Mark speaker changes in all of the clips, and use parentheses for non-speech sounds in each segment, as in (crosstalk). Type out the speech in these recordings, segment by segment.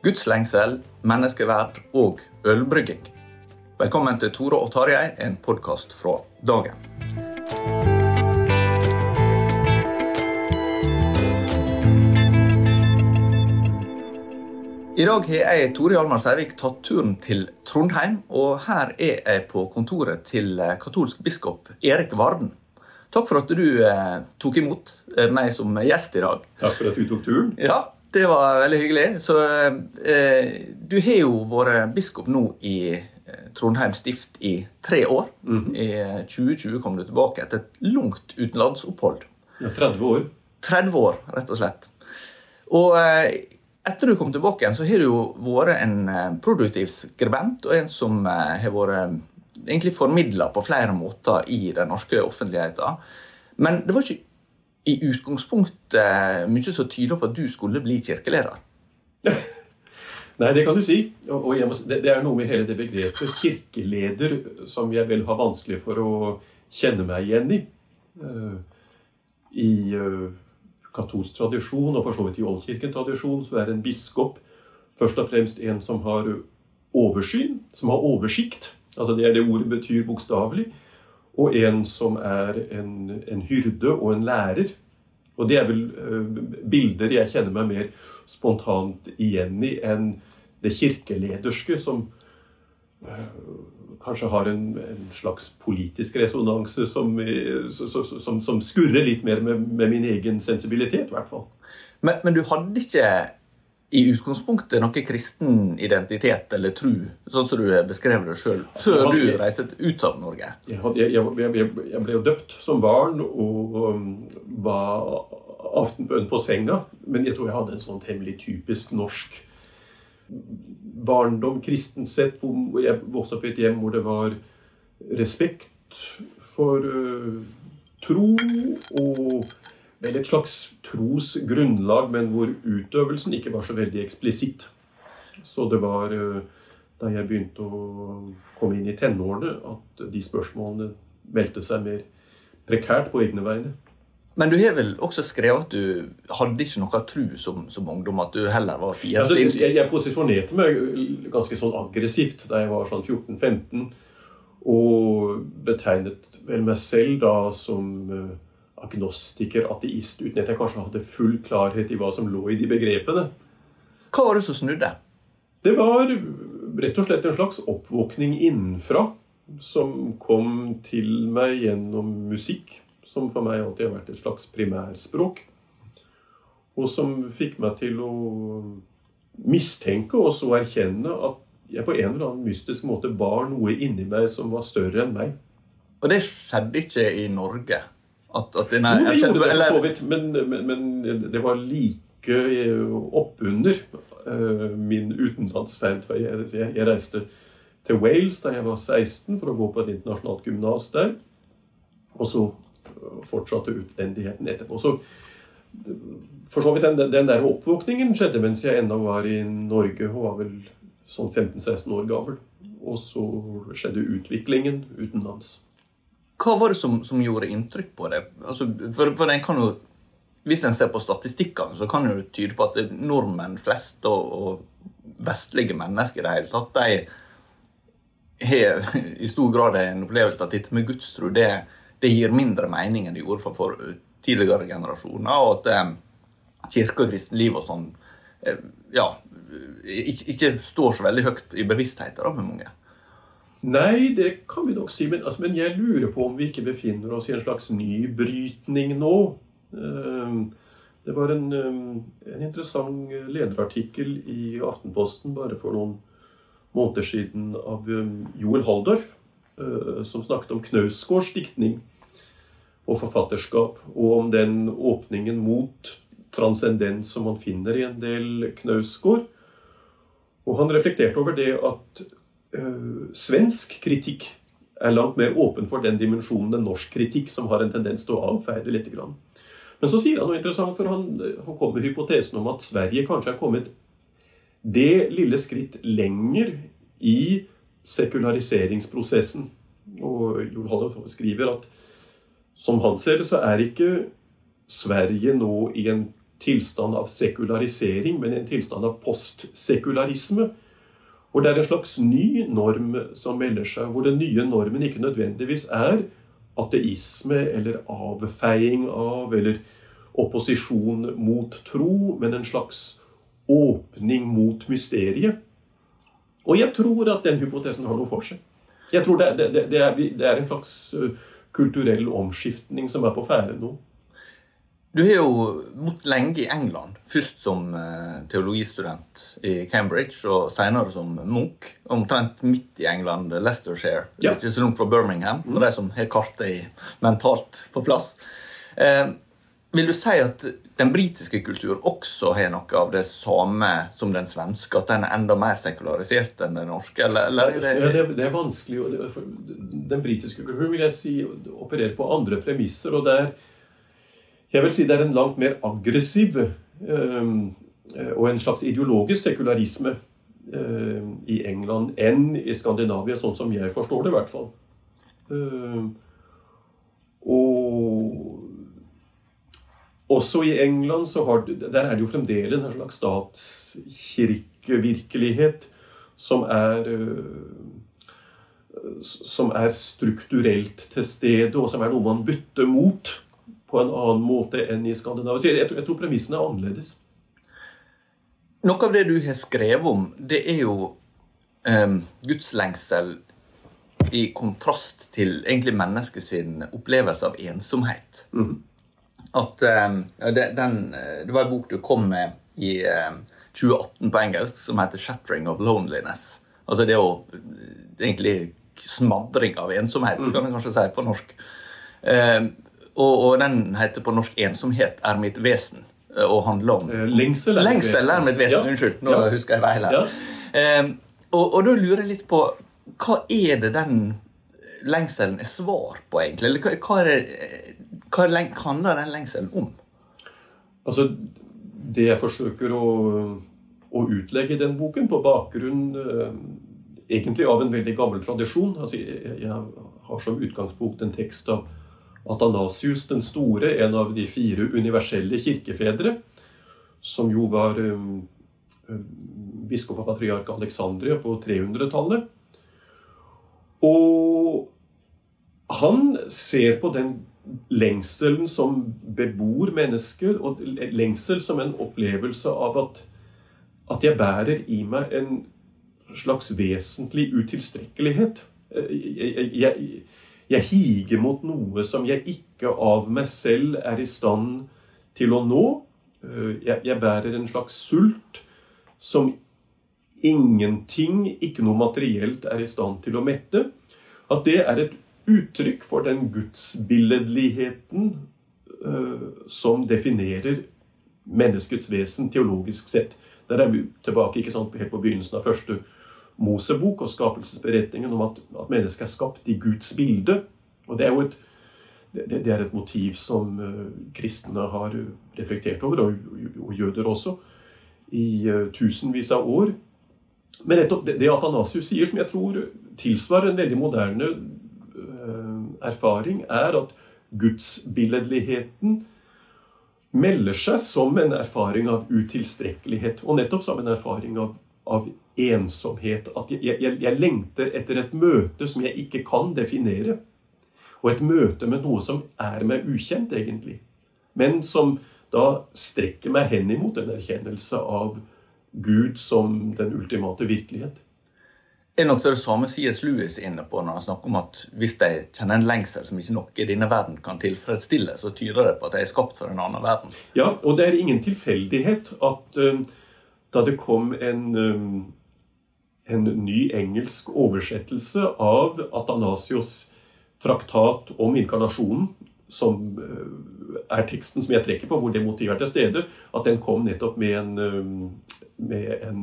Speaker 1: Gudslengsel, menneskeverd og ølbrygging. Velkommen til Tore og Tarjei, en podkast fra dagen. I dag har jeg, Tore Hjalmar Seivik tatt turen til Trondheim. Og her er jeg på kontoret til eh, katolsk biskop Erik Varden. Takk for at du eh, tok imot eh, meg som gjest i dag.
Speaker 2: Takk for at du tok turen.
Speaker 1: Ja, det var veldig hyggelig. Så eh, du har jo vært biskop nå i eh, Trondheim stift i tre år. I eh, 2020 kom du tilbake etter et langt utenlandsopphold.
Speaker 2: Ja, 30 år.
Speaker 1: 30 år, rett og slett. Og eh, etter du kom tilbake igjen, så har du jo vært en eh, produktiv skribent, og en som eh, har vært eh, egentlig formidla på flere måter i den norske offentligheten. Men det var ikke i utgangspunktet mye som tyder på at du skulle bli kirkeleder. (laughs)
Speaker 2: Nei, det kan du si. Og, og må, det, er noe med hele det begrepet kirkeleder som jeg vel har vanskelig for å kjenne meg igjen i. Eh, I eh, katolsk tradisjon, og for så vidt i oldkirkentradisjon, så er en biskop først og fremst en som har oversyn, som har oversikt. Altså Det er det ordet betyr bokstavelig. Og en som er en, en hyrde og en lærer. Og det er vel eh, bilder jeg kjenner meg mer spontant igjen i enn det kirkelederske, som eh, kanskje har en, en slags politisk resonanse som, som, som skurrer litt mer med, med min egen sensibilitet, i hvert fall.
Speaker 1: Men, men du hadde ikke i utgangspunktet noe kristen identitet eller tru, sånn som du beskrev det sjøl, før du reiste ut av Norge?
Speaker 2: Jeg, jeg, jeg, jeg, ble jo døpt som barn og um, var aftenbønn på senga. Men jeg tror jeg hadde en sånn temmelig typisk norsk barndom, kristent sett. Hvor jeg vokste opp i et hjem hvor det var respekt for uh, tro og vel et slags trosgrunnlag, men hvor utøvelsen ikke var så veldig eksplisitt. Så det var uh, da jeg begynte å komme inn i tenårene, at de spørsmålene meldte seg mer prekært på egne vegne.
Speaker 1: Men du har vel også skrevet at du hadde ikke noe tru som, som ungdom, at du heller var
Speaker 2: Altså,
Speaker 1: fiendtlig
Speaker 2: jeg,
Speaker 1: innstilt?
Speaker 2: jeg posisjonerte meg ganske sånn aggressivt da jeg var sånn 14-15, og betegnet vel meg selv da som eh, agnostiker, ateist, uten at jeg kanskje hadde full klarhet i hva som lå i de begrepene.
Speaker 1: Hva var det som snudde?
Speaker 2: Det var rett og slett en slags oppvåkning innenfra som kom til meg gjennom musikk, som for meg alltid har vært et slags primærspråk. Og som fikk meg til å mistenke og så erkjenne at jeg på en eller annen mystisk måte bar noe inni meg som var større enn meg.
Speaker 1: Og det skjedde ikke i Norge. At, at denne,
Speaker 2: Jo, det gjorde det for så vidt, men, men, men det var like eh, oppunder uh, min utenlandsferd. For jeg, jeg, jeg reiste til Wales da jeg var 16 for å gå på et internasjonalt gymnas der. Og så eh, fortsatte utlendigheten etterpå. Så for så vidt den, den der oppvåkningen skjedde mens jeg ennå var i Norge og var vel sånn 15-16 år gammel. Og så skjedde utviklingen utenlands.
Speaker 1: Hva var det som, som gjorde inntrykk på deg? Altså, for, for den kan jo, Hvis en ser på statistikkene, så kan det tyde på at det nordmenn flest og, og vestlige mennesker i det hele tatt, de har i stor grad en opplevelse at dette med gudstro det, det gir mindre mening enn det gjorde for, for tidligere generasjoner, og at eh, kirke og kristenliv og sånn eh, ja, ikke, ikke står så veldig høyt i bevisstheten med mange.
Speaker 2: Nei, det kan vi nok si. Men, altså, men jeg lurer på om vi ikke befinner oss i en slags ny brytning nå. Ehm, Det var en, ehm, en interessant lederartikkel i Aftenposten bare for noen måneder siden av ehm, Joel Halldorf, eh, som snakket om Knausgårds diktning og forfatterskap, og om den åpningen mot transcendens som man finner i en del Knausgård. Og han reflekterte over det at eh, svensk kritikk er langt mer åpen for den dimensjonen enn norsk kritikk, som har en tendens til å avfeie det litt. Men så sier han noe interessant, for han, han kom med hypotesen om at Sverige kanskje er kommet det lille skritt lenger i sekulariseringsprosessen. Og Jon skriver at som han ser det, så er ikke Sverige nå i en tilstand av sekularisering, men i en tilstand av postsekularisme. Hvor det er en slags ny norm som melder seg, hvor den nye normen ikke nødvendigvis er ateisme eller avfeiing av eller opposisjon mot tro, men en slags åpning mot mysteriet. Og jeg tror at den hypotesen har noe for seg. Jeg tror det, det, det, er, det er en slags uh, kulturell omskiftning som er på ferde nå.
Speaker 1: Du har jo bodd lenge i England. Først som eh, teologistudent i Cambridge, og senere som munk. Omtrent midt i England, Leicestershire.
Speaker 2: Ja.
Speaker 1: Ikke så langt fra Birmingham, for de som har kartet mentalt på plass. Eh, vil du si at den britiske kulturen også har noe av det samme som den svenske? At den er enda mer sekularisert enn den norske? Eller, eller er det,
Speaker 2: Ja, det, det er vanskelig. Den britiske kulturen vil jeg si opererer på andre premisser. og det er jeg vil si det er en langt mer aggressiv eh, og en slags ideologisk sekularisme eh, i England enn i Skandinavia, sånn som jeg forstår det, i hvert fall. Eh, og også i England så har, der er det jo fremdeles en slags statskirkevirkelighet som er eh, som er strukturelt til stede, og som er noe man bytter mot på en annen måte enn i Skandinavia. Så Jeg, jeg, jeg tror premissene er annerledes.
Speaker 1: Noe av det du har skrevet om, det er jo um, gudslengsel i kontrast til egentlig mennesket sin opplevelse av ensomhet. At um, det, den, eh, det var en bok du kom med i um, 2018 på engelsk som heter 'Shattering of Loneliness'. Altså det er jo eh, egentlig smadring av ensomhet, kan man kanskje si på norsk. Um, og, og den heter på norsk 'Ensomhet er mitt vesen'. eh, Og handler om
Speaker 2: Eh, Lengsel er
Speaker 1: Lengsel er mitt vesen.
Speaker 2: Ja.
Speaker 1: Unnskyld, nå
Speaker 2: Ja.
Speaker 1: husker jeg feil her.
Speaker 2: Ja.
Speaker 1: Um, og, og da lurer jeg litt på hva er det den lengselen er svar på, egentlig? Eller hva, er det, hva er handler den lengselen om?
Speaker 2: Altså, det jeg forsøker å, å utlegge i den boken, på bakgrunn eh, egentlig av en veldig gammel tradisjon altså, jeg, jeg har som utgangspunkt en tekst av Athanasius den store, en av de fire universelle kirkefedre, som jo var um, biskop og patriark Alexandria på 300-tallet. Og han ser på den lengselen som bebor mennesker, og lengsel som en opplevelse av at, at jeg bærer i meg en slags vesentlig utilstrekkelighet. Jeg, jeg, jeg, jeg higer mot noe som jeg ikke av meg selv er i stand til å nå. Jeg, jeg bærer en slags sult som ingenting, ikke noe materielt, er i stand til å mette. At det er et uttrykk for den gudsbilledligheten uh, som definerer menneskets vesen teologisk sett. Der er vi tilbake sant, helt på begynnelsen av første Mosebok og skapelsesberetningen om at, at mennesket er skapt i Guds bilde. Og det er jo et, det, det er et motiv som uh, kristne har reflektert over, og, og jøder også, i uh, tusenvis av år. Men nettopp det, det Atanasius sier, som jeg tror tilsvarer en veldig moderne erfaring, er at gudsbilledligheten melder seg som en erfaring av utilstrekkelighet. Og nettopp som en erfaring av, av ensomhet. At jeg, jeg, jeg, lengter etter et møte som jeg ikke kan definere. Og et møte med noe som er meg ukjent, egentlig. Men som da strekker meg hen imot en erkjennelse av Gud som den ultimate virkelighet.
Speaker 1: Er nok det samme C.S. Lewis inne på når han snakker om at hvis de kjenner en lengsel som ikke noe i denne verden kan tilfredsstille, så tyder det på at de er skapt for en annen verden.
Speaker 2: Ja, og det er ingen tilfeldighet at uh, da det kom en, um, en ny engelsk oversettelse av Atanasios traktat om inkarnasjonen, som uh, er teksten som jeg trekker på, hvor det motivet er til stede, at den kom nettopp med en, um, med en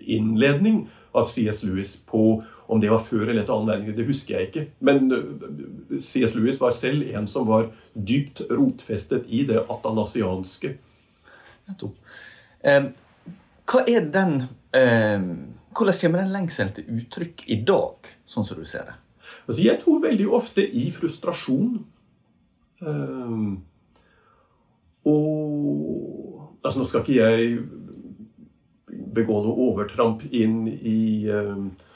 Speaker 2: innledning av C.S. Lewis på om det var før eller etter annen verdenskrig, det husker jeg ikke. Men øh, C.S. Lewis var selv en som var dypt rotfestet i det atanasianske.
Speaker 1: Nettopp. Eh, hva er den eh, Hvordan kommer den lengselen til uttrykk i dag, sånn som du ser det?
Speaker 2: Altså, jeg tror veldig ofte i frustrasjon. Um, og altså, Nå skal ikke jeg begå noe overtramp inn i eh,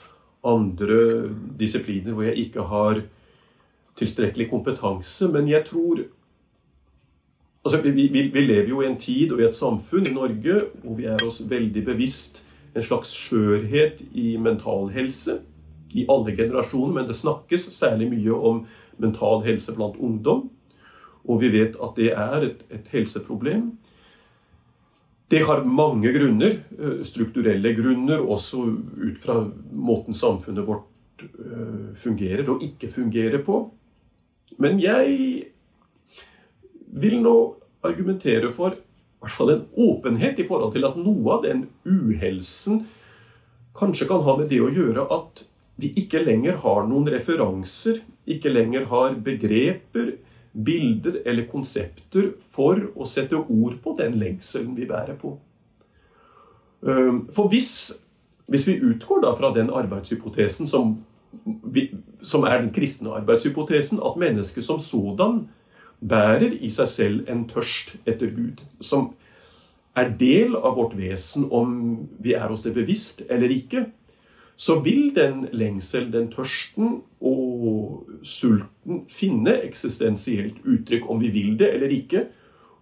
Speaker 2: andre disipliner hvor jeg ikke har tilstrekkelig kompetanse. Men jeg tror altså vi, vi, vi, lever jo i en tid og i et samfunn i Norge hvor vi er oss veldig bevisst en slags skjørhet i mental helse. I alle generasjoner, men det snakkes særlig mye om mental helse blant ungdom. Og vi vet at det er et, et helseproblem. Det har mange grunner, eh, strukturelle grunner, også ut fra måten samfunnet vårt eh, fungerer og ikke fungerer på. Men jeg vil nå argumentere for i hvert fall en åpenhet i forhold til at noe av den uhelsen kanskje kan ha med det å gjøre at vi ikke lenger har noen referanser, ikke lenger har begreper, bilder eller konsepter for å sette ord på den lengselen vi bærer på. Ehm, for hvis, hvis vi utgår da fra den arbeidshypotesen som, som er den kristne arbeidshypotesen, at mennesket som sådan bærer i seg selv en tørst etter Gud, som er del av vårt vesen om vi er oss det bevisst eller ikke, så vil den lengsel, den tørsten og sulten finne eksistensielt uttrykk om vi vil det eller ikke,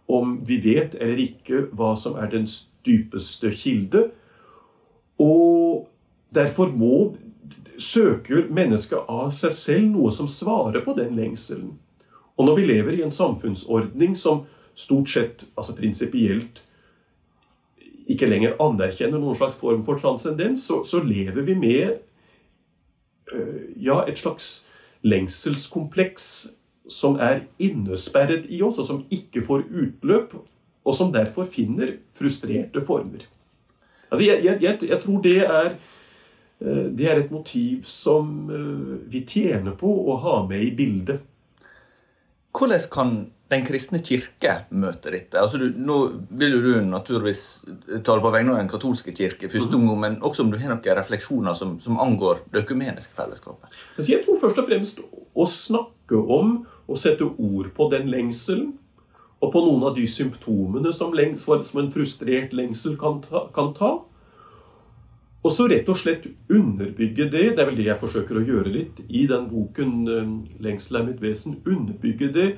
Speaker 2: om vi vet eller ikke hva som er den dypeste kilde. Og derfor må søker mennesket av seg selv noe som svarer på den lengselen. Og når vi lever i en samfunnsordning som stort sett, altså prinsipielt, ikke lenger anerkjenner noen slags form for transcendens, så, så lever vi med uh, ja, et slags lengselskompleks som er innesperret i oss, og som ikke får utløp, og som derfor finner frustrerte former. Altså, jeg, jeg, jeg, tror det er, uh, det er et motiv som uh, vi tjener på å ha med i bildet.
Speaker 1: Hvordan kan den kristne kirke møte dette? Altså du, nå vil jo du naturligvis tale på vegne av den katolske kirke, første mm. omgang, men også om du har noen refleksjoner som, som angår det økumeniske fellesskapet?
Speaker 2: Jeg tror først og fremst å snakke om og sette ord på den lengselen, og på noen av de symptomene som, lengs, som en frustrert lengsel kan ta, kan ta. Og så rett og slett underbygge det. Det er vel det jeg forsøker å gjøre litt i den boken eh, 'Lengsel er mitt vesen'. Underbygge det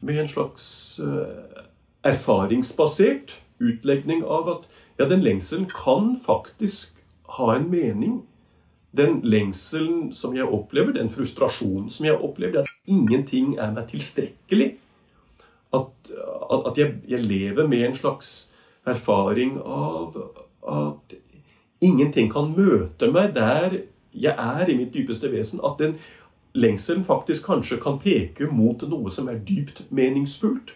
Speaker 2: med en slags uh, erfaringsbasert utlegning av at ja, den lengselen kan faktisk ha en mening. Den lengselen som jeg opplever, den frustrasjonen som jeg opplever, at ingenting er meg tilstrekkelig. At, at jeg, jeg, lever med en slags erfaring av at ingenting kan møte meg der jeg er i mitt dypeste vesen. At den lengselen faktisk kanskje kan peke mot noe som er dypt meningsfullt,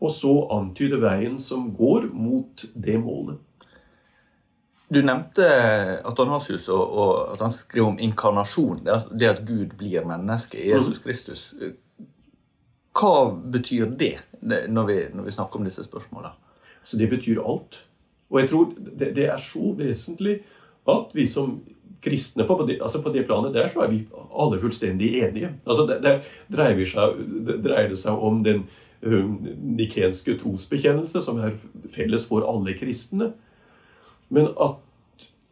Speaker 2: og så antyde veien som går mot det målet.
Speaker 1: Du nevnte Atanasius og, og at han skriver om inkarnasjon, det at Gud blir menneske i Jesus Kristus. Hva betyr det når vi, når vi snakker om disse spørsmålene?
Speaker 2: Så Det betyr alt. Og jeg tror det, det er så vesentlig at vi som kristne på det, altså på det planet der så er vi alle fullstendig enige. Altså Der, der dreier, seg, dreier, det seg om den um, nikenske trosbekjennelse, som er felles for alle kristne. Men at,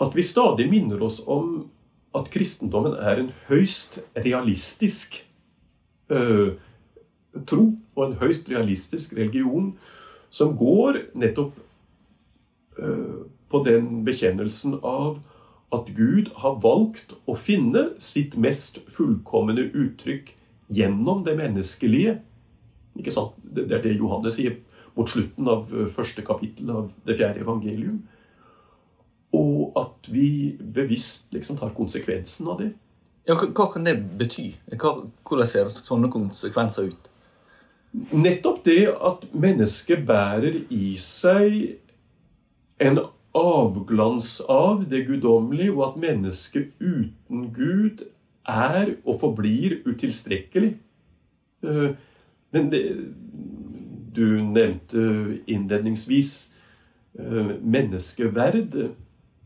Speaker 2: at, vi stadig minner oss om at kristendommen er en høyst realistisk uh, tro, og en høyst realistisk religion, som går nettopp på den bekjennelsen av at Gud har valgt å finne sitt mest fullkomne uttrykk gjennom det menneskelige. Ikke sant? Det er det Johannes sier mot slutten av eh, første kapittel av det fjerde evangelium. Og at vi bevisst liksom tar konsekvensen av det.
Speaker 1: Ja, hva kan det bety? hvordan ser sånne konsekvenser ut?
Speaker 2: Nettopp det at mennesket bærer i seg en avglans av det guddommelige, og at mennesket uten Gud er og forblir utilstrekkelig. Eh, men det, du nevnte innledningsvis eh, menneskeverd.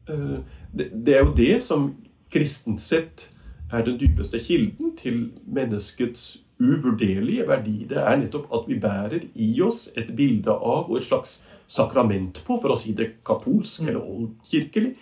Speaker 2: Eh, det er jo det som kristent sett er den dypeste kilden til menneskets uvurderlige verdi. Det er nettopp at vi bærer i oss et bilde av og et slags sakrament på, for å si det katolsk mm. eller oldkirkelig,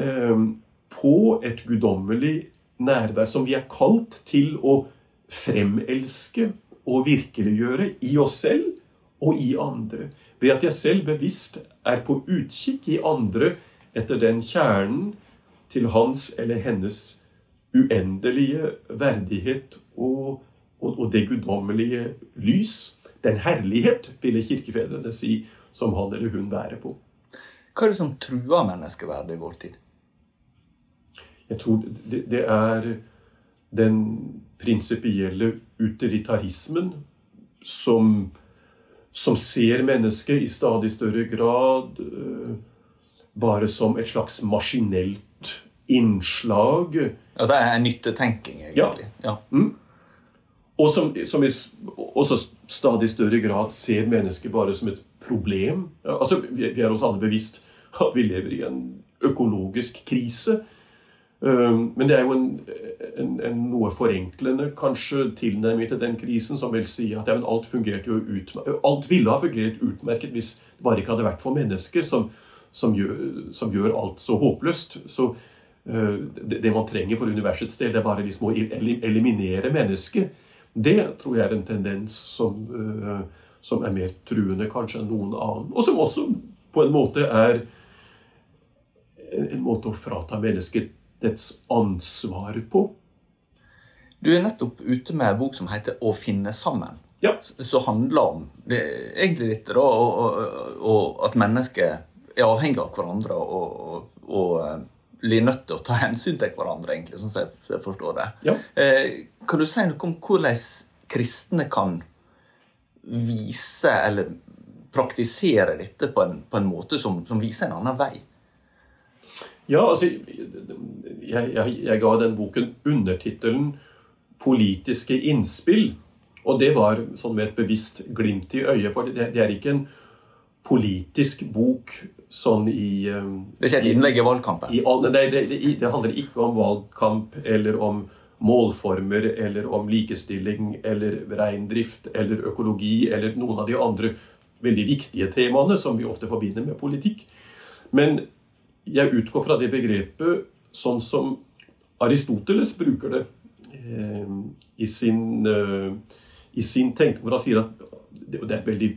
Speaker 2: ehm, på et guddommelig nærvær som vi er kalt til å fremelske og virkeliggjøre i oss selv og i andre. Ved at jeg selv bevisst er på utkikk i andre etter den kjernen til hans eller hennes uendelige verdighet og, og, og det guddommelige lys. Den herlighet, ville kirkefedrene si, som han eller hun bærer på.
Speaker 1: Hva er det som truer menneskeverdet i vår tid?
Speaker 2: Jeg tror det, det er den prinsipielle utilitarismen som, som, ser mennesket i stadig større grad uh, bare som et slags maskinelt innslag.
Speaker 1: Ja, Det er nyttetenking, egentlig.
Speaker 2: Ja. ja. Mm. Og som, som i også stadig større grad ser mennesket bare som et problem. Altså, Vi er oss alle bevisst at vi lever i en økologisk krise. Men det er jo en, en, en noe forenklende kanskje tilnærming til den krisen, som vil si at ja, alt, jo alt ville ha fungert utmerket hvis det bare ikke hadde vært for mennesker som, som, gjør, som gjør, alt så håpløst. Så uh, det, det, man trenger for universets del, det er bare liksom å eliminere mennesket. Det tror jeg er en tendens som, uh, som er mer truende kanskje enn noen annen. Og som også på en måte er en, måte å frata mennesket dets ansvar på.
Speaker 1: Du er nettopp ute med en bok som heter 'Å finne sammen'.
Speaker 2: Ja.
Speaker 1: Som handler om det, egentlig litt da, og, og, og, at mennesket er avhengig av hverandre og, og eh, blir nødt til å ta hensyn til hverandre, egentlig, sånn som jeg forstår det.
Speaker 2: Ja.
Speaker 1: Eh, kan du si noe om hvordan kristne kan vise eller praktisere dette på en, på en måte som, som, viser en annen vei?
Speaker 2: Ja, altså Jeg, jeg, jeg ga den boken undertittelen 'Politiske innspill'. Og det var sånn med et bevisst glimt i øyet. For det, det er ikke en politisk bok sånn i
Speaker 1: Det er ikke et innlegg i valgkampen?
Speaker 2: I, nei, det, det, det, handler ikke om valgkamp eller om målformer eller om likestilling eller reindrift eller økologi eller noen av de andre veldig viktige temaene som vi ofte forbinder med politikk. Men jeg utgår fra det begrepet sånn som Aristoteles bruker det eh, i sin, eh, i sin tenkning, hvor han sier at det, er et veldig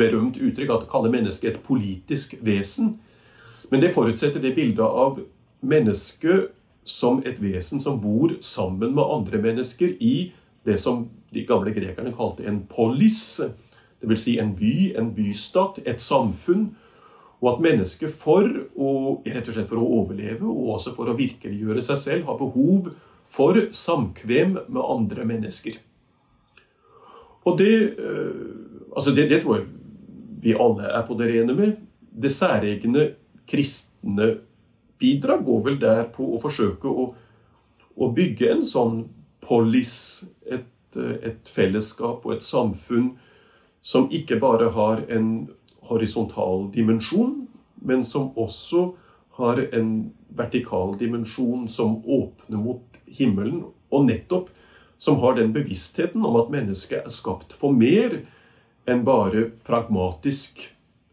Speaker 2: berømt uttrykk at kalle mennesket et politisk vesen. Men det forutsetter det bildet av mennesket som et vesen som bor sammen med andre mennesker i det som de gamle grekerne kalte en polis. Dvs. Si en by, en bystat, et samfunn. Og at mennesket for å, rett og slett for å overleve og også for å virkeliggjøre seg selv har behov for samkvem med andre mennesker. Og det, altså det, det tror jeg vi alle er på det rene med. Det særegne kristne bidrag går vel der på å forsøke å, å bygge en sånn polis, et, et, fellesskap og et samfunn som ikke bare har en horisontal dimensjon, men som også har en vertikal dimensjon som åpner mot himmelen, og nettopp som har den bevisstheten om at mennesket er skapt for mer enn bare pragmatisk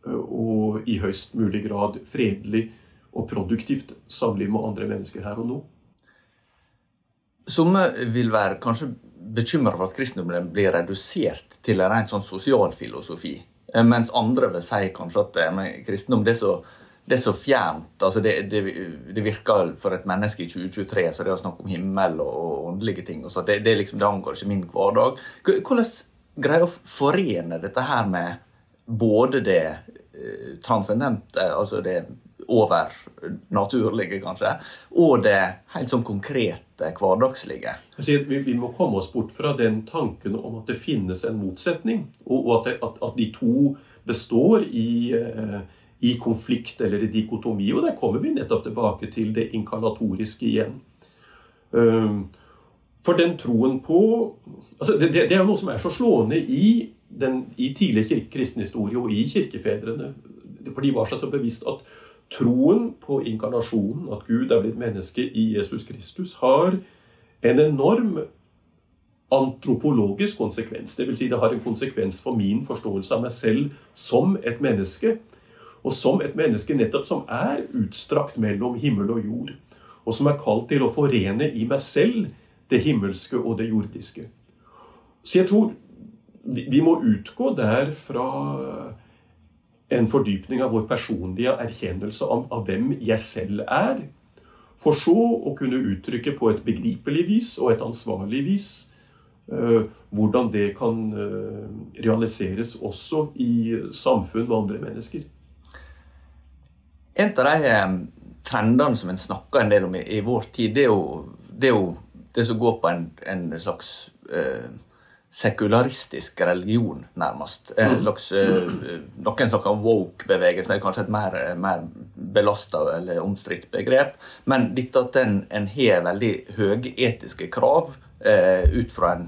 Speaker 2: og i høyst mulig grad fredelig og produktivt samliv med andre mennesker her og nå.
Speaker 1: Somme vil være kanskje bekymra for at kristendommen blir redusert til en rent sånn sosialfilosofi. filosofi. mens andre vil si kanskje at eh, men, kristendom det er så, det er så fjernt. altså det, det, det, virker for et menneske i 2023 så det å snakke om himmel og, og åndelige ting. og så det, det, liksom, det angår ikke min hverdag. Hvordan greier å forene dette her med både det eh, transcendente, altså det overnaturlige, kanskje, og det helt sånn konkrete, hverdagslige.
Speaker 2: Vi, vi, må komme oss bort fra den tanken om at det finnes en motsetning, og, at, det, at, at, de to består i, eh, i, konflikt eller i dikotomi. Og der kommer vi nettopp tilbake til det inkarnatoriske igjen. Um, for den troen på altså det, det, er noe som er så slående i, den, i tidlig kristen og i kirkefedrene. For de var seg så bevisst at troen på inkarnasjonen, at Gud er blitt menneske i Jesus Kristus, har en enorm antropologisk konsekvens. Dvs. Si det har en konsekvens for min forståelse av meg selv som et menneske. Og som et menneske nettopp som er utstrakt mellom himmel og jord. Og som er kalt til å forene i meg selv det himmelske og det jordiske. Så jeg tror vi må utgå der fra en fordypning av vår personlige erkjennelse av, hvem jeg selv er. For så å kunne uttrykke på et begripelig vis og et ansvarlig vis uh, hvordan det kan uh, realiseres også i samfunn med andre mennesker.
Speaker 1: En av de um, trendene som en snakker en del om i, vår tid, det er jo det, er jo det som går på en, en slags uh, sekularistisk religion, nærmest. En mm. slags, uh, noen snakker om woke-bevegelsen, det er kanskje et mer, mer belasta eller omstridt begrep. Men dette at en, en har veldig høye etiske krav eh, ut fra en,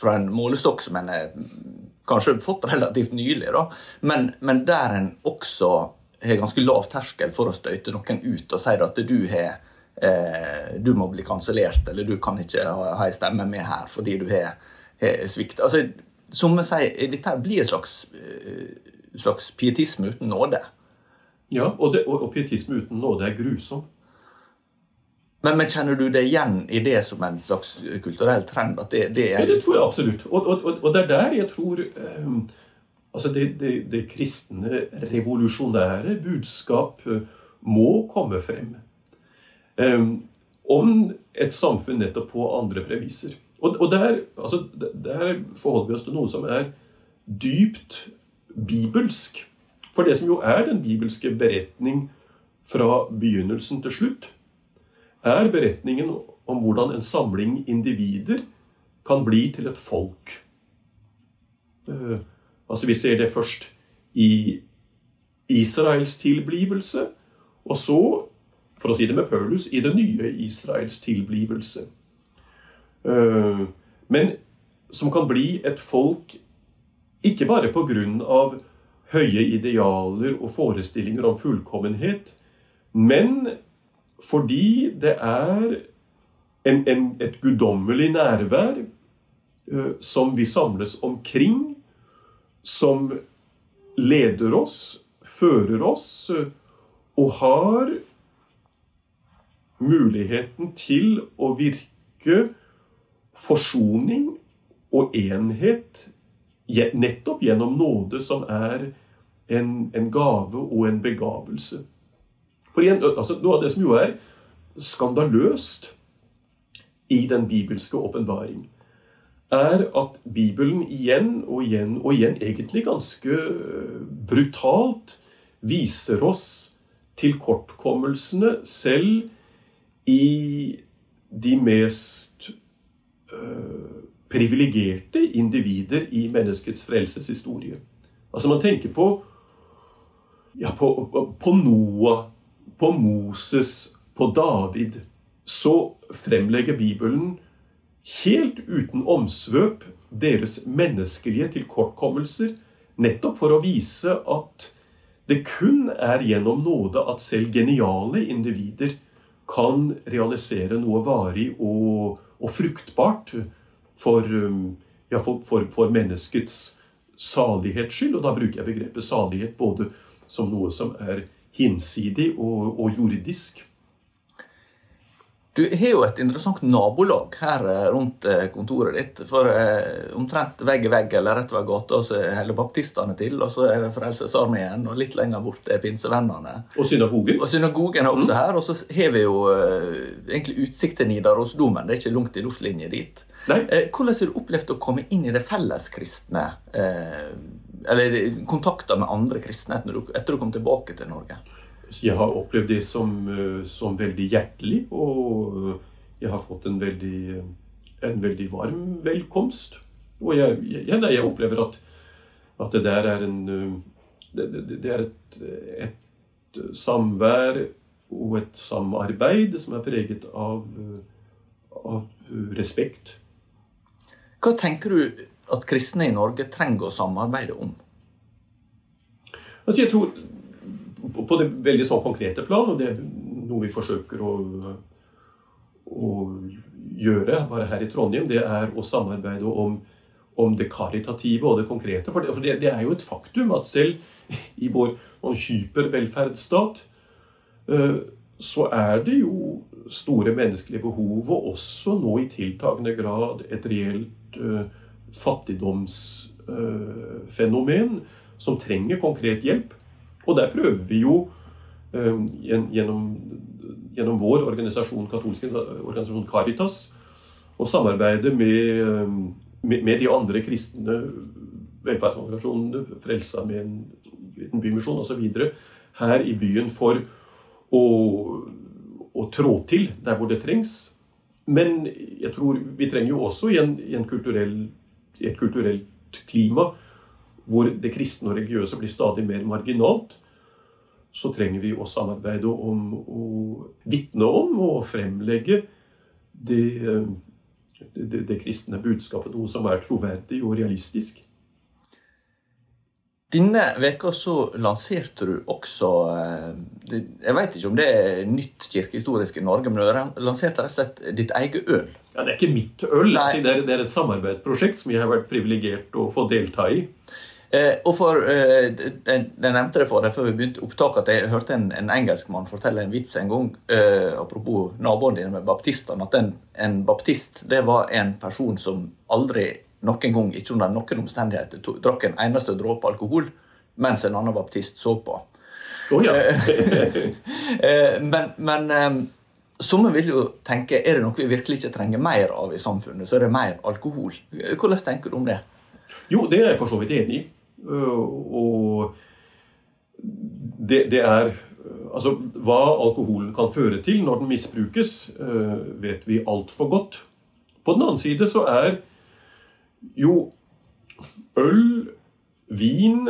Speaker 1: fra en målestokk som en har kanskje fått relativt nylig, da. Men, men der en også har ganske lav terskel for å støyte noen ut og si at du har eh, du må bli kansellert, eller du kan ikke ha, en stemme med her fordi du har Eh, svikt. Altså, som jeg sier, dette blir en slags, eh, slags pietisme uten nåde.
Speaker 2: Ja, og, det, og, og pietisme uten nåde er grusom.
Speaker 1: Men, men, kjenner du det igjen i det som en slags kulturell trend? Det, det,
Speaker 2: er... ja, det tror jeg absolutt. Og, og, det er der jeg tror um, altså det, det, kristne, revolusjonære budskap uh, må komme frem. Um, om et samfunn nettopp på andre premisser. Og, og der, altså, der, forholder vi oss til noe som er dypt bibelsk. For det som jo er den bibelske beretning fra begynnelsen til slutt, er beretningen om hvordan en samling individer kan bli til et folk. Uh, altså Vi ser det først i Israels tilblivelse, og så, for å si det med Paulus, i det nye Israels tilblivelse. Eh, men som kan bli et folk ikke bare pga. høye idealer og forestillinger om fullkommenhet, men fordi det er en, en, et guddommelig nærvær uh, som vi samles omkring, som leder oss, fører oss, uh, og har muligheten til å virke forsoning og enhet nettopp gjennom nåde, som er en, en gave og en begavelse. For igjen, altså, Noe av det som jo er skandaløst i den bibelske åpenbaring, er at Bibelen igjen og igjen og igjen, egentlig ganske brutalt, viser oss tilkortkommelsene selv i de mest privilegerte individer i menneskets frelseshistorie. Altså Man tenker på, ja, på, på Noah, på Moses, på David. Så fremlegger Bibelen helt uten omsvøp deres menneskelige tilkortkommelser, nettopp for å vise at det kun er gjennom nåde at selv geniale individer kan realisere noe varig og, og fruktbart for, um, ja, for, for, for, menneskets salighets skyld. Og da bruker jeg begrepet salighet både som noe som er hinsidig og, og jordisk.
Speaker 1: Du har jo et interessant nabolag her eh, rundt eh, kontoret ditt. For eh, omtrent vegg i vegg eller rett ved gata så holder baptistene til. Og så er det Frelsesarmeen, og litt lenger bort er pinsevennene.
Speaker 2: Og synagogen.
Speaker 1: Og synagogen er også mm. her. Og så har vi jo egentlig utsikt til Nidarosdomen. Det er ikke langt i luftlinje dit.
Speaker 2: Nei.
Speaker 1: Hvordan har du opplevd å komme inn i det felleskristne? Eller kontakter med andre kristne etter du kom tilbake til Norge?
Speaker 2: Jeg har opplevd det som, eh, som, veldig hjertelig, og jeg har fått en veldig, en veldig varm velkomst. Og jeg, jeg, jeg opplever at, at, det der er en eh, Det, det, det er et, et, samvær og et samarbeid som er preget av, av respekt.
Speaker 1: Hva tenker du at kristne i Norge trenger å samarbeide om?
Speaker 2: Altså jeg tror på det veldig sånn konkrete plan, og det er noe vi forsøker å, å gjøre bare her i Trondheim, det er å samarbeide om, om det karitative og det konkrete. For, det, for det, det, er jo et faktum at selv i vår hypervelferdsstat uh, så er det jo store menneskelige behov, og også nå i tiltagende grad et reelt uh, fattigdomsfenomen uh, som trenger konkret hjelp. Og der prøver vi jo eh, gjennom, gjennom vår organisasjon, katolske organisasjon Caritas, å samarbeide med, eh, med, de andre kristne velferdsorganisasjonene, Frelsesarmeen, Liten Bymisjon osv. her i byen for å, å, trå til der hvor det trengs. Men jeg tror vi trenger jo også i, en, i en kulturell, et kulturelt klima hvor det kristne og religiøse blir stadig mer marginalt, så trenger vi å samarbeide om å vitne om og fremlegge det, det, det, kristne budskapet, noe som er troverdig og realistisk.
Speaker 1: Denne veka så lanserte du også eh, Jeg vet ikke om det er nytt kirkehistorisk i Norge, men du lanserte rett og slett ditt eget øl.
Speaker 2: Ja, Det er ikke mitt øl. Det, er, det er et samarbeidsprosjekt som jeg har vært privilegert å få delta i.
Speaker 1: Eh, og for, eh, jeg, nevnte det for deg før vi begynte opptaket, at jeg hørte en, en engelskmann fortelle en vits en gang, eh, apropos naboen din med baptistene, at en, en, baptist det var en person som aldri noen gang, ikke under noen omstendigheter, to, drakk en eneste dråpe alkohol mens en annen baptist så på.
Speaker 2: Oh, ja. (laughs)
Speaker 1: Eh, men, men eh, Somme vil jo tenke er det noe vi virkelig ikke trenger mer av i samfunnet, så er det mer alkohol. Hvordan tenker du om det?
Speaker 2: Jo, det er jeg for så vidt enig i. Øh, og det, det, er Altså, hva alkoholen kan føre til når den misbrukes, øh, vet vi altfor godt. På den annen side så er jo øl, vin,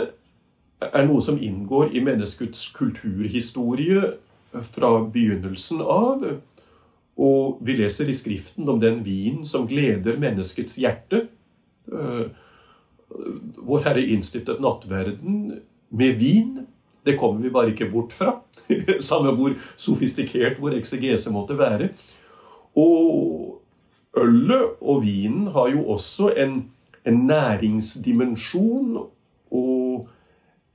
Speaker 2: er noe som inngår i menneskets kulturhistorie fra begynnelsen av. Og vi leser i Skriften om den vin som gleder menneskets hjerte. Vår Herre innstiftet nattverden med vin. Det kommer vi bare ikke bort fra. (laughs) Samme hvor sofistikert vår eksegese måtte være. Og ølet og vinen har jo også en, en næringsdimensjon og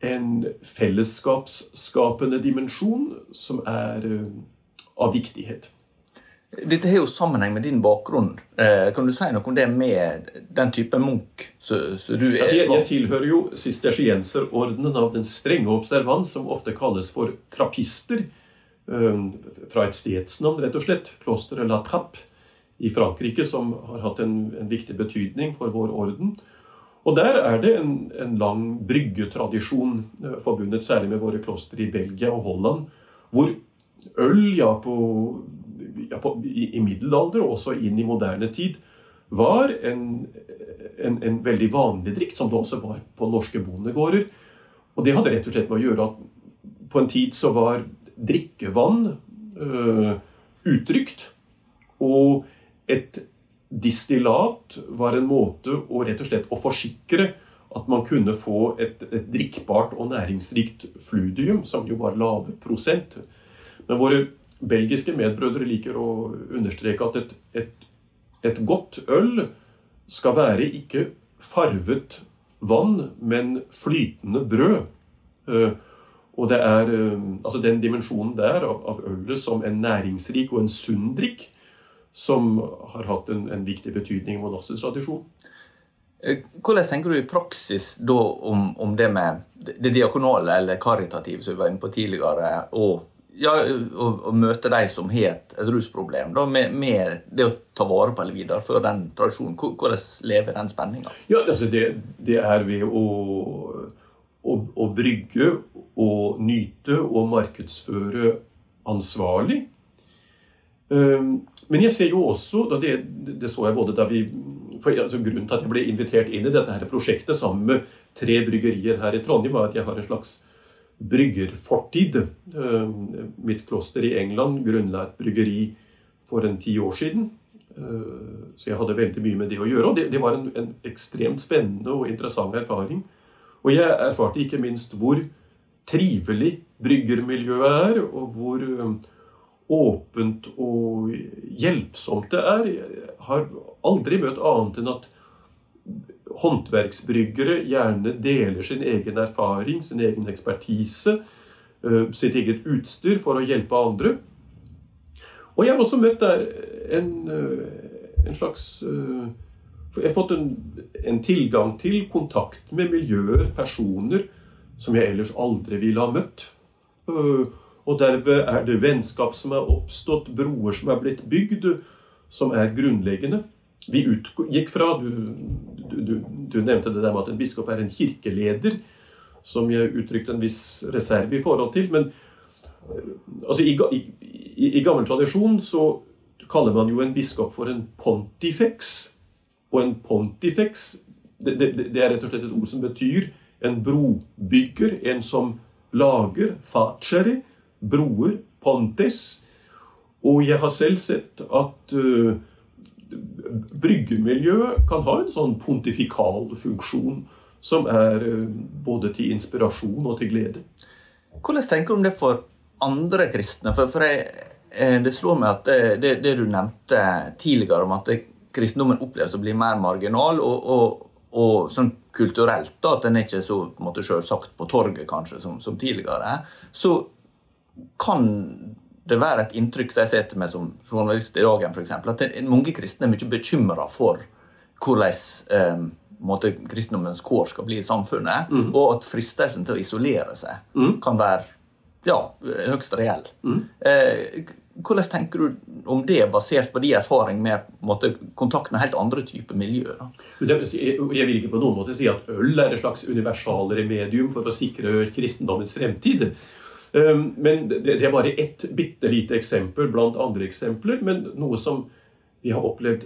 Speaker 2: en fellesskapsskapende dimensjon som er uh, av viktighet.
Speaker 1: Dette har jo sammenheng med din bakgrunn. Eh, kan du si noe om det med den type Munch som du er?
Speaker 2: Altså, jeg, jeg, tilhører jo sistersienserordenen av den strenge observans, som ofte kalles for trappister. Eh, fra et stedsnavn, rett og slett. Klosteret La Trappe i Frankrike, som har hatt en, en, viktig betydning for vår orden. Og der er det en, en lang bryggetradisjon eh, forbundet særlig med våre klostre i Belgia og Holland, hvor øl ja, på ja, på, i, i, middelalder og også inn i moderne tid, var en, en, en, veldig vanlig drikt, som det også var på norske bondegårder. Og det hadde rett og slett med å gjøre at på en tid så var drikkevann øh, utrygt. Og et distillat var en måte å rett og slett å forsikre at man kunne få et, et drikkbart og næringsrikt fludium, som jo var lave prosent. Men våre belgiske medbrødre liker å understreke at et, et, et godt øl skal være ikke farvet vann, men flytende brød. Eh, og det er eh, altså den dimensjonen der av, av ølet som en næringsrik og en sunn drikk som har hatt en, en viktig betydning i monastisk tradisjon.
Speaker 1: Eh, hvordan tenker du i praksis da om, om det med det diakonale eller karitative som vi var inne på tidligere, og ja, å, å, møte de som har et, rusproblem, da, med, med, det å ta vare på eller videreføre den tradisjonen. Hvordan lever den spenninga?
Speaker 2: Ja, altså det, det, er ved å, å, å, brygge og nyte og markedsføre ansvarlig. Um, men jeg ser jo også, det, det, så jeg både da vi for altså Grunnen til at jeg ble invitert inn i dette her prosjektet sammen med tre bryggerier her i Trondheim, var at jeg har en slags bryggerfortid. Eh, mitt kloster i England grunnla et bryggeri for en ti år siden. Eh, så jeg hadde veldig mye med det å gjøre. Og det, var en, en, ekstremt spennende og interessant erfaring. Og jeg erfarte ikke minst hvor trivelig bryggermiljøet er, og hvor eh, åpent og hjelpsomt det er. Jeg har aldri møtt annet enn at håndverksbryggere gjerne deler sin egen erfaring, sin egen ekspertise, eh, sitt eget utstyr for å hjelpe andre. Og jeg har også møtt der en, eh, en slags eh, Jeg har fått en, en, tilgang til kontakt med miljøer, personer, som jeg ellers aldri ville ha møtt. Og derved er det vennskap som er oppstått, broer som er blitt bygd, som er grunnleggende. Vi utgikk fra du, du, du, nevnte det der med at en biskop er en kirkeleder, som jeg uttrykte en viss reserve i forhold til. Men eh, altså, i, i, i gammel tradisjon så kaller man jo en biskop for en pontifex. Og en pontifex det, det, det er rett og slett et ord som betyr en brobygger, en som lager facere, broer, pontes. Og jeg har selv sett at uh, Bryggemiljøet kan ha en sånn pontifikal funksjon som er eh, både til inspirasjon og til glede.
Speaker 1: Hvordan tenker du om det for andre kristne? For, for jeg, eh, Det slår meg at det, det, det, du nevnte tidligere om at kristendommen oppleves å bli mer marginal, og, og, og sånn kulturelt, da, at den er ikke så på en måte selvsagt på torget kanskje som, som tidligere, så kan det være et inntrykk som jeg til meg som journalist i dagen, f.eks., at mange kristne er mye bekymra for hvordan måte, kristendommens kår skal bli i samfunnet, mm. og at fristelsen til å isolere seg mm. kan være ja, høyst reell. Mm. Eh, hvordan tenker du om det, basert på de erfaring med måte, kontakt med helt andre typer miljøer?
Speaker 2: Jeg vil ikke på noen måte si at øl er et slags universalremedium for å sikre kristendommens fremtid. Ehm, men det er bare ett bitte lite eksempel blant andre eksempler, men noe som vi har opplevd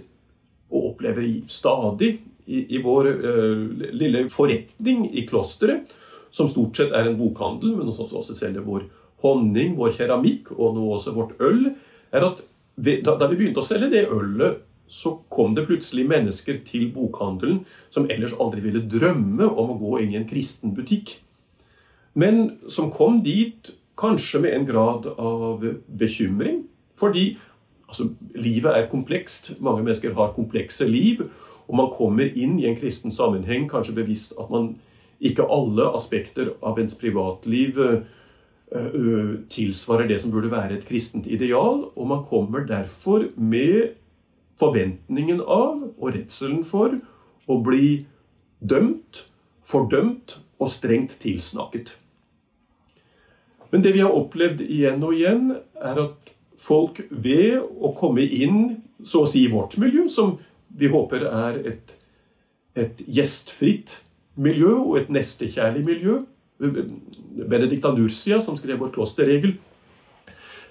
Speaker 2: og opplever stadig i, vår uh, lille forretning i klosteret, som stort sett er en bokhandel, men som også selger vår honning, vår keramikk og nå også vårt øl, er at da vi begynte å selge det ølet, så kom det plutselig mennesker til bokhandelen som ellers aldri ville drømme om å gå inn i en kristen butikk men som kom dit kanskje med en grad av bekymring. Fordi altså, livet er komplekst. Mange mennesker har komplekse liv. Og man kommer inn i en kristen sammenheng kanskje bevisst at man ikke alle aspekter av ens privatliv uh, tilsvarer det som burde være et kristent ideal. Og man kommer derfor med forventningen av og redselen for å bli dømt, fordømt og strengt tilsnakket. Men det vi har opplevd igjen og igjen, er at folk ved å komme inn så å si i vårt miljø, som vi håper er et, et gjestfritt miljø og et nestekjærlig miljø Benedicta Nursia, som skrev vår klosterregel,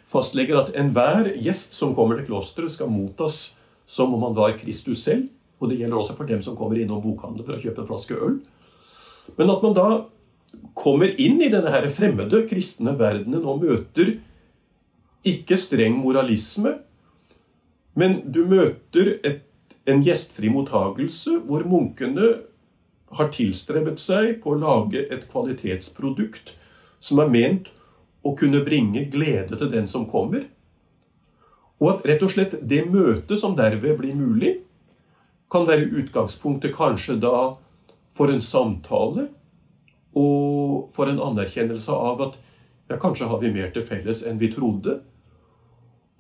Speaker 2: fastlegger at enhver gjest som kommer til klosteret, skal mottas som om han var Kristus selv. Og det gjelder også for dem som kommer innom bokhandelen for å kjøpe en flaske øl. Men at man da kommer inn i denne her fremmede kristne verdenen og møter ikke streng moralisme, men du møter et, en gjestfri mottagelse hvor munkene har tilstrebet seg på å lage et kvalitetsprodukt som er ment å kunne bringe glede til den som kommer. Og at rett og slett det møtet som derved blir mulig, kan være utgangspunktet kanskje da for en samtale og for en anerkjennelse av at ja, kanskje har vi mer til felles enn vi trodde.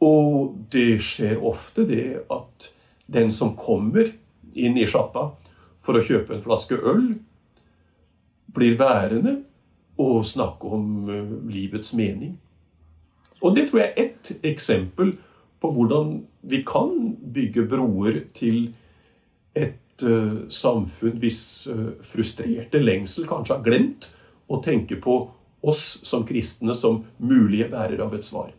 Speaker 2: Og det skjer ofte det at den som kommer inn i sjappa for å kjøpe en flaske øl, blir værende og snakke om eh, livets mening. Og det tror jeg er ett eksempel på hvordan vi kan bygge broer til et uh, samfunn hvis uh, frustrerte lengsel kanskje har glemt å tenke på oss som kristne som mulige bærere av et svar.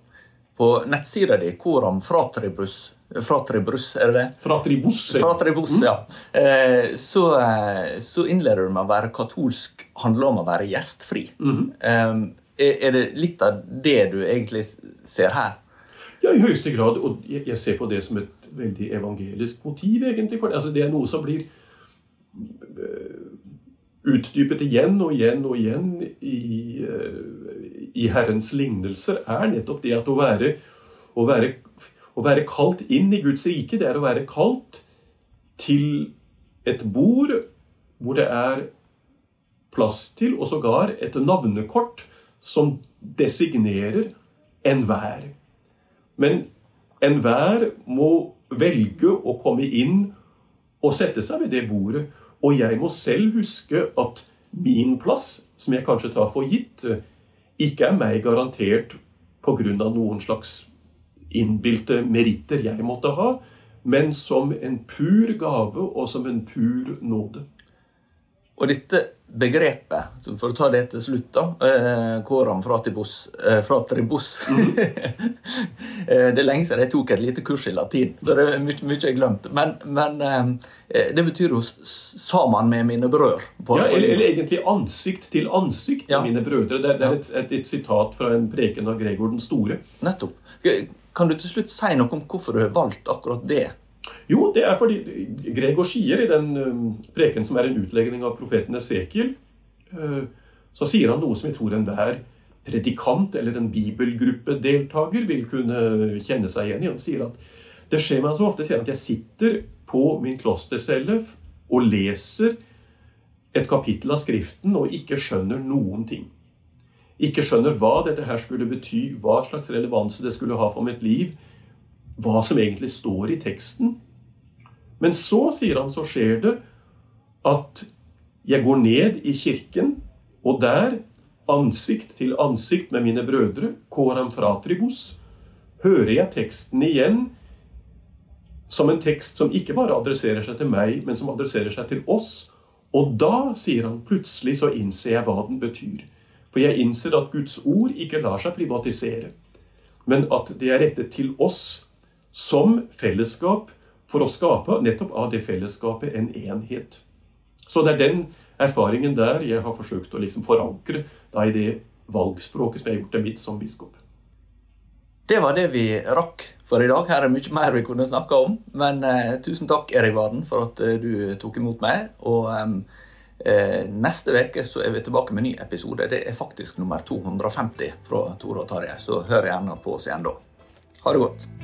Speaker 1: På nettsida di, Koram Fratribus, Fratribus, er det det?
Speaker 2: Fratribus.
Speaker 1: Fratribus, mm. ja. Eh, så, så, innleder du med å være katolsk handler om å være gjestfri. Mm -hmm. er det litt av det du egentlig ser her?
Speaker 2: Ja, i høyeste grad. Og jeg ser på det som et veldig evangelisk motiv, egentlig. For det, altså, det er noe som blir eh, utdypet igjen og igjen og igjen i, eh, i Herrens lignelser, er nettopp det at å være, å, være, å være, kalt inn i Guds rike, det er å være kalt til et bord hvor det er plass til, og sågar et navnekort som designerer enhver. Men enhver må velge å komme inn og sette seg ved det bordet. Og jeg må selv huske at min plass, som jeg kanskje tar for gitt, ikke er meg garantert pga. noen slags innbilte meritter jeg måtte ha, men som en pur gave og som en pur nåde.
Speaker 1: Og dette begrepet, for å ta det til slutt, da eh, Koram fratibus, eh, fratribus mm. (laughs) eh, Det er lenge siden jeg tok et lite kurs i latin, så det er mye, mye jeg glemt. Men, men eh, det betyr jo 'sammen med mine brødre'.
Speaker 2: Ja, eller, eller, egentlig 'ansikt til ansikt med ja. mine brødre'. Det, det er et, et, et, sitat fra en preken av Gregor den store.
Speaker 1: Nettopp. Kan du til slutt si noe om hvorfor du har valgt akkurat det?
Speaker 2: Jo, det er fordi Gregor sier i den um, preken som er en utlegning av profeten Esekiel, uh, så sier han noe som jeg tror enhver predikant eller en bibelgruppedeltaker vil kunne kjenne seg igjen i. Han sier at det skjer meg så ofte sier at jeg sitter på min klostercelle og leser et kapittel av Skriften og ikke skjønner noen ting. Ikke skjønner hva dette her skulle bety, hva slags relevans det skulle ha for mitt liv, hva som egentlig står i teksten. Men så, sier han, så skjer det at jeg går ned i kirken, og der, ansikt til ansikt med mine brødre, coram fratribus, hører jeg teksten igjen som en tekst som ikke bare adresserer seg til meg, men som adresserer seg til oss. Og da, sier han, plutselig så innser jeg hva den betyr. For jeg innser at Guds ord ikke lar seg privatisere, men at det er rettet til oss som fellesskap for å skape nettopp av det fellesskapet en enhet. Så det er den erfaringen der jeg har forsøkt å liksom forankre da, i det valgspråket som jeg har gjort til mitt som biskop.
Speaker 1: Det var det vi rakk for i dag. Her er mye mer vi kunne snakka om. Men eh, tusen takk, Erik Varden, for at eh, du tok imot meg. Og eh, neste uke så er vi tilbake med en ny episode. Det er faktisk nummer 250 fra Tore og Tarjei, så hør gjerne på oss igjen da. Ha det godt.